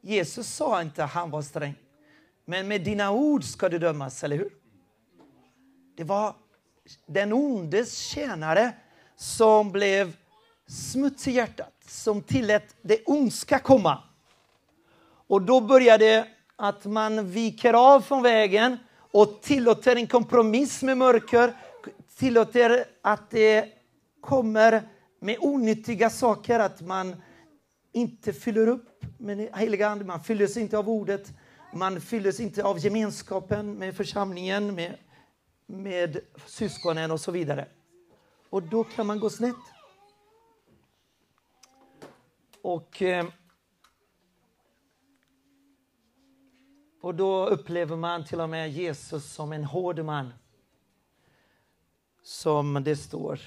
Jesus sa inte att han var sträng. Men med dina ord ska du dömas, eller hur? Det var den ondes tjänare som blev smuts i hjärtat, som tillät det ondska komma. Och då började att man viker av från vägen och tillåter en kompromiss med mörker, tillåter att det kommer med onyttiga saker, att man inte fyller upp med heliga ande, man fylls inte av ordet, man fylls inte av gemenskapen med församlingen, med, med syskonen och så vidare. Och då kan man gå snett. Och, eh, och då upplever man till och med Jesus som en hård man. Som det står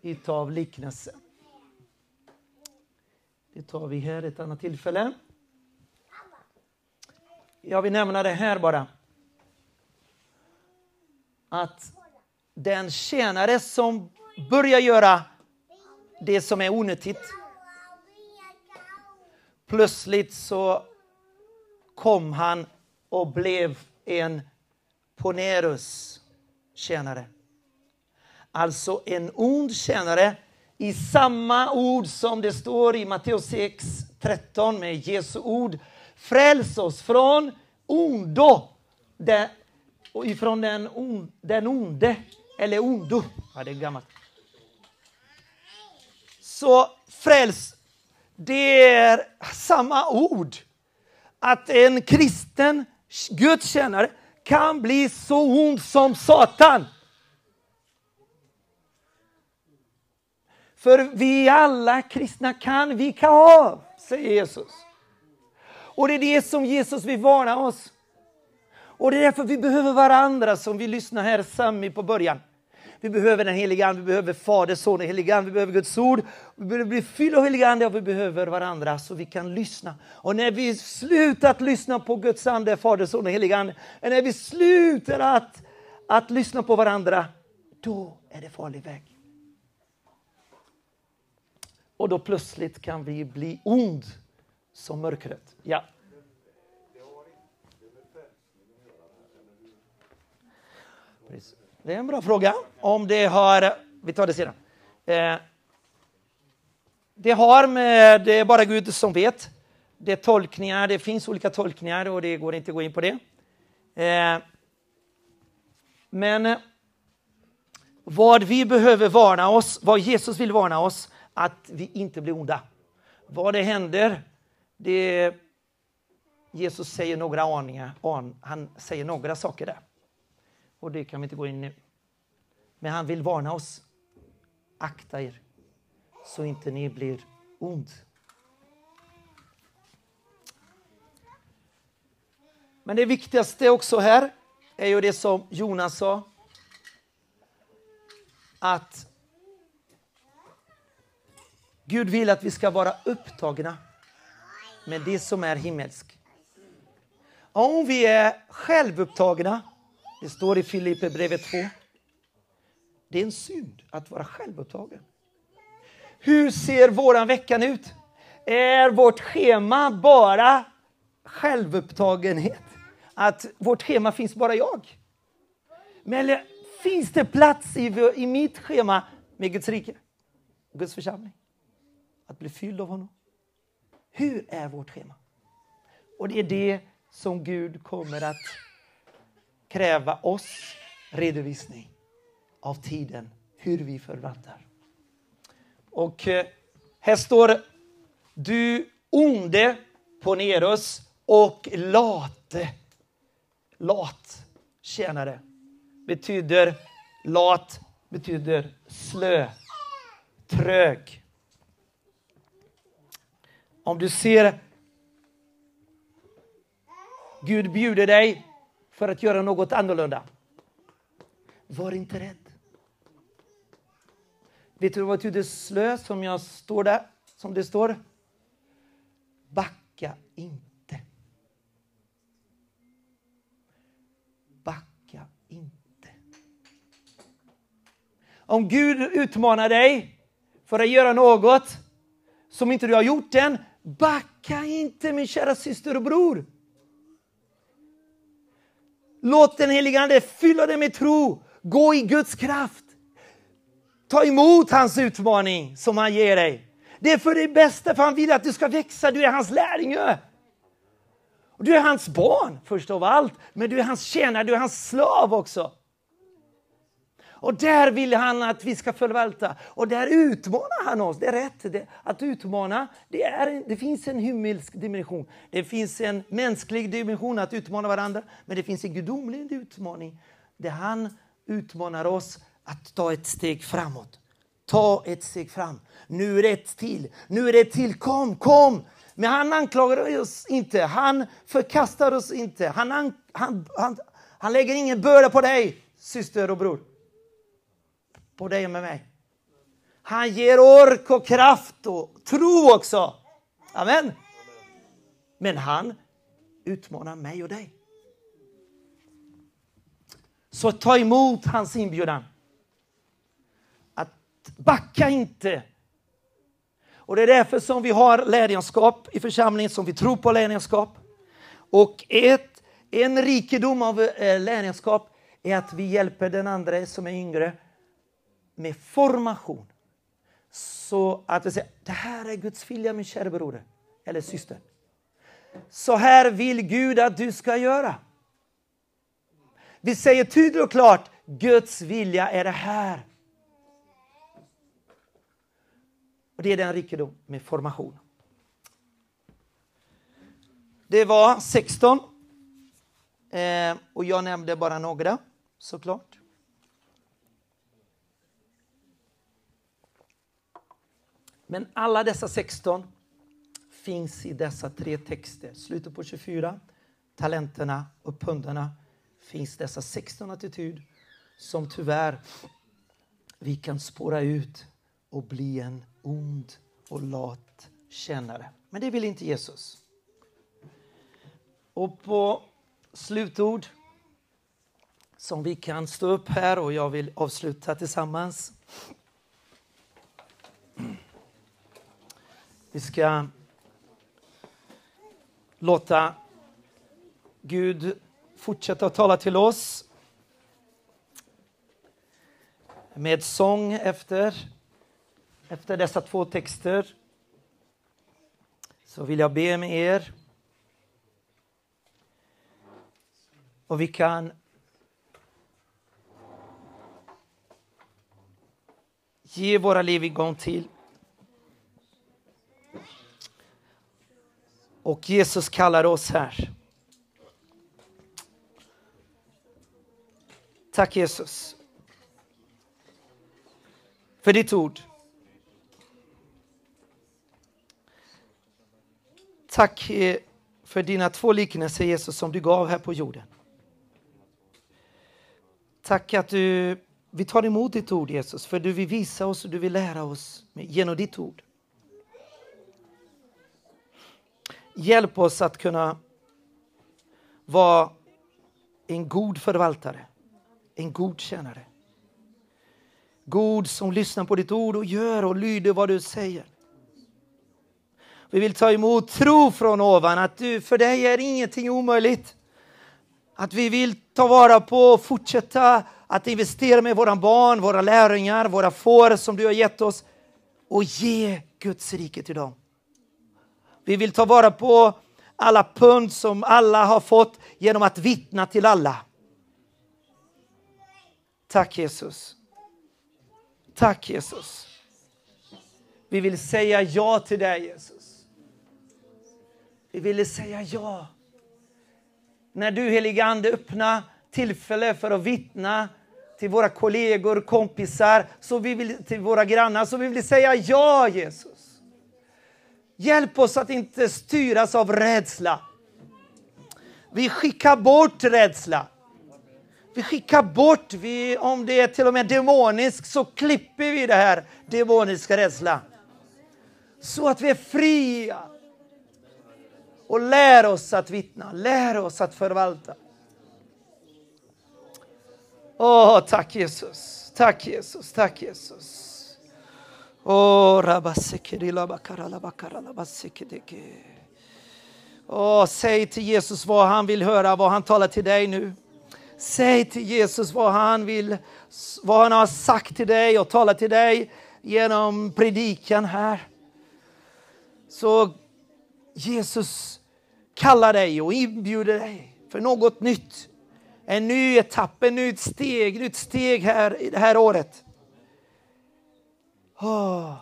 i av liknelse. Det tar vi här ett annat tillfälle. Jag vill nämna det här bara. Att den tjänare som börjar göra det som är onyttigt. Plötsligt så kom han och blev en Ponerus tjänare. Alltså en ond tjänare i samma ord som det står i Matteus 6, 13 med Jesu ord. Fräls oss från ondo, ifrån den, on, den onde, eller ondo. Ja, det är gammalt. Så fräls, det är samma ord. Att en kristen gudstjänare kan bli så ond som Satan. För vi alla kristna kan vika av, säger Jesus. Och det är det som Jesus vill varna oss. Och det är därför vi behöver varandra som vi lyssnar här Sami på början. Vi behöver den heliga Ande, vi behöver Fader, Son och heliga Ande, vi behöver Guds ord. Vi behöver bli fyllda av heliga Ande och vi behöver varandra så vi kan lyssna. Och när vi slutat lyssna på Guds Ande, Fader, Son och heliga Ande, när vi slutar att, att lyssna på varandra, då är det farlig väg. Och då plötsligt kan vi bli ond som mörkret. Ja. Det är en bra fråga. Om det har... Vi tar det sedan. Eh, det har med... Det är bara Gud som vet. Det är tolkningar, det finns olika tolkningar och det går inte att gå in på det. Eh, men vad vi behöver varna oss, vad Jesus vill varna oss, att vi inte blir onda. Vad det händer, det Jesus säger några aningar, han säger några saker där. Och det kan vi inte gå in nu. Men han vill varna oss. Akta er så inte ni blir ond. Men det viktigaste också här är ju det som Jonas sa. Att Gud vill att vi ska vara upptagna med det som är himmelskt. Om vi är självupptagna, det står i Filipperbrevet 2, det är en synd att vara självupptagen. Hur ser våran veckan ut? Är vårt schema bara självupptagenhet? Att vårt schema finns bara jag? Men finns det plats i, i mitt schema med Guds rike? Guds församling? Att bli fylld av honom? Hur är vårt schema? Och det är det som Gud kommer att kräva oss redovisning av tiden, hur vi förvaltar. Och eh, här står du onde ponerus och late. Lat tjänare betyder lat, betyder slö, trög. Om du ser Gud bjuder dig för att göra något annorlunda. Var inte rädd. Vet du vad betyder slös, som jag står där, som det står? Backa inte. Backa inte. Om Gud utmanar dig för att göra något som inte du har gjort än, backa inte min kära syster och bror. Låt den helige Ande fylla dig med tro. Gå i Guds kraft. Ta emot hans utmaning som han ger dig. Det är för det bästa, för han vill att du ska växa. Du är hans lärjunge. Du är hans barn först av allt, men du är hans tjänare, du är hans slav också. Och där vill han att vi ska förvalta. Och där utmanar han oss. Det är rätt. Det, att utmana, det, är, det finns en himmelsk dimension. Det finns en mänsklig dimension att utmana varandra. Men det finns en gudomlig utmaning där han utmanar oss att ta ett steg framåt. Ta ett steg fram. Nu är det ett till. Nu är det ett till. Kom, kom! Men han anklagar oss inte. Han förkastar oss inte. Han, han, han, han lägger ingen börda på dig, syster och bror på dig och med mig. Han ger ork och kraft och tro också. Amen. Men han utmanar mig och dig. Så ta emot hans inbjudan. Att backa inte. Och det är därför som vi har lärjungaskap i församlingen, som vi tror på lärjungaskap. Och ett, en rikedom av eh, är att vi hjälper den andra som är yngre med formation. Så att vi säger, det här är Guds vilja min kära broder eller syster. Så här vill Gud att du ska göra. Vi säger tydligt och klart, Guds vilja är det här. Och Det är den rikedom med formation. Det var 16. Eh, och jag nämnde bara några, såklart. Men alla dessa 16 finns i dessa tre texter. Slutet på 24, talenterna och pundarna finns dessa 16 attityd som tyvärr vi kan spåra ut och bli en ond och lat kännare. Men det vill inte Jesus. Och på slutord som vi kan stå upp här och jag vill avsluta tillsammans. Vi ska låta Gud fortsätta att tala till oss med sång efter, efter dessa två texter. Så vill jag be med er. Och vi kan ge våra liv igång till Och Jesus kallar oss här. Tack Jesus. För ditt ord. Tack eh, för dina två liknelser Jesus som du gav här på jorden. Tack att du, vi tar emot ditt ord Jesus för du vill visa oss och du vill lära oss genom ditt ord. Hjälp oss att kunna vara en god förvaltare, en god tjänare. God som lyssnar på ditt ord och gör och lyder vad du säger. Vi vill ta emot tro från ovan, att du, för dig är ingenting omöjligt. Att vi vill ta vara på och fortsätta att investera med våra barn, våra lärjungar, våra får som du har gett oss och ge Guds rike till dem. Vi vill ta vara på alla pund som alla har fått genom att vittna till alla. Tack Jesus. Tack Jesus. Vi vill säga ja till dig Jesus. Vi vill säga ja. När du helige Ande öppnar tillfälle för att vittna till våra kollegor, kompisar, så vi vill, till våra grannar, så vi vill säga ja Jesus. Hjälp oss att inte styras av rädsla. Vi skickar bort rädsla. Vi skickar bort, vi, om det är till och med demoniskt, så klipper vi det här demoniska rädsla. Så att vi är fria. Och lär oss att vittna, lär oss att förvalta. Åh, tack Jesus, tack Jesus, tack Jesus. Åh, oh, säg till Jesus vad han vill höra, vad han talar till dig nu. Säg till Jesus vad han vill, vad han har sagt till dig och talat till dig genom predikan här. Så Jesus kallar dig och inbjuder dig för något nytt. En ny etapp, en nytt steg, nytt steg här i det här året. Oh.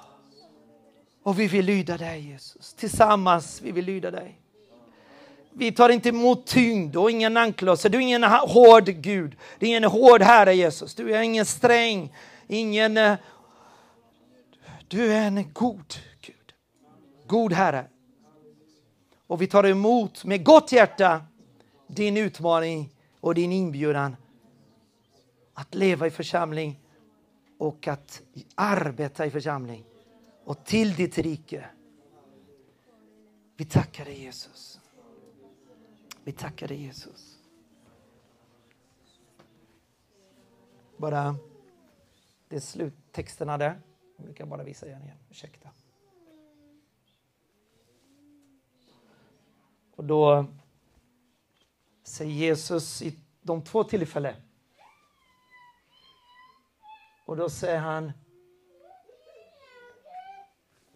Och vi vill lyda dig Jesus. Tillsammans vi vill lyda dig. Vi tar inte emot tyngd och ingen anklagelse. Du är ingen hård Gud. Du är ingen hård Herre Jesus. Du är ingen sträng, ingen... Eh, du är en god Gud. God Herre. Och vi tar emot med gott hjärta din utmaning och din inbjudan att leva i församling och att arbeta i församling och till ditt rike. Vi tackar dig Jesus. Vi tackar dig Jesus. Bara, det är sluttexterna där. Vi kan bara visa igen igen. Ursäkta. Och då säger Jesus i de två tillfällen. Och då säger han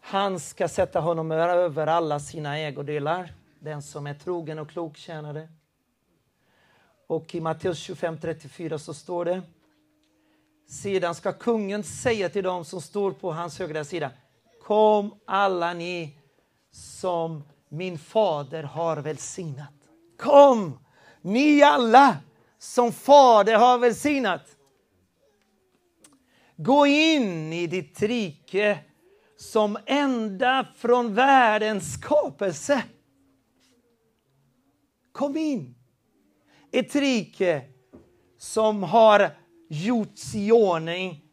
han ska sätta honom över alla sina ägodelar, den som är trogen och klok tjänare. Och i Matteus 25.34 så står det Sedan ska kungen säga till dem som står på hans högra sida Kom alla ni som min fader har välsignat. Kom, ni alla som fader har välsignat. Gå in i ditt rike som ända från världens skapelse. Kom in. Ett rike som har gjorts i ordning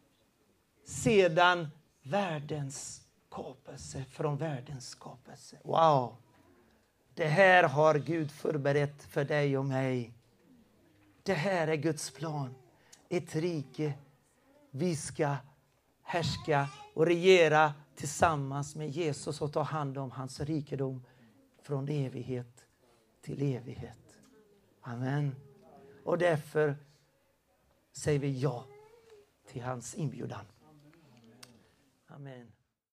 sedan världens skapelse, från världens skapelse. Wow! Det här har Gud förberett för dig och mig. Det här är Guds plan. Ett rike vi ska härska och regera tillsammans med Jesus och ta hand om hans rikedom från evighet till evighet. Amen. Och därför säger vi ja till hans inbjudan. Amen.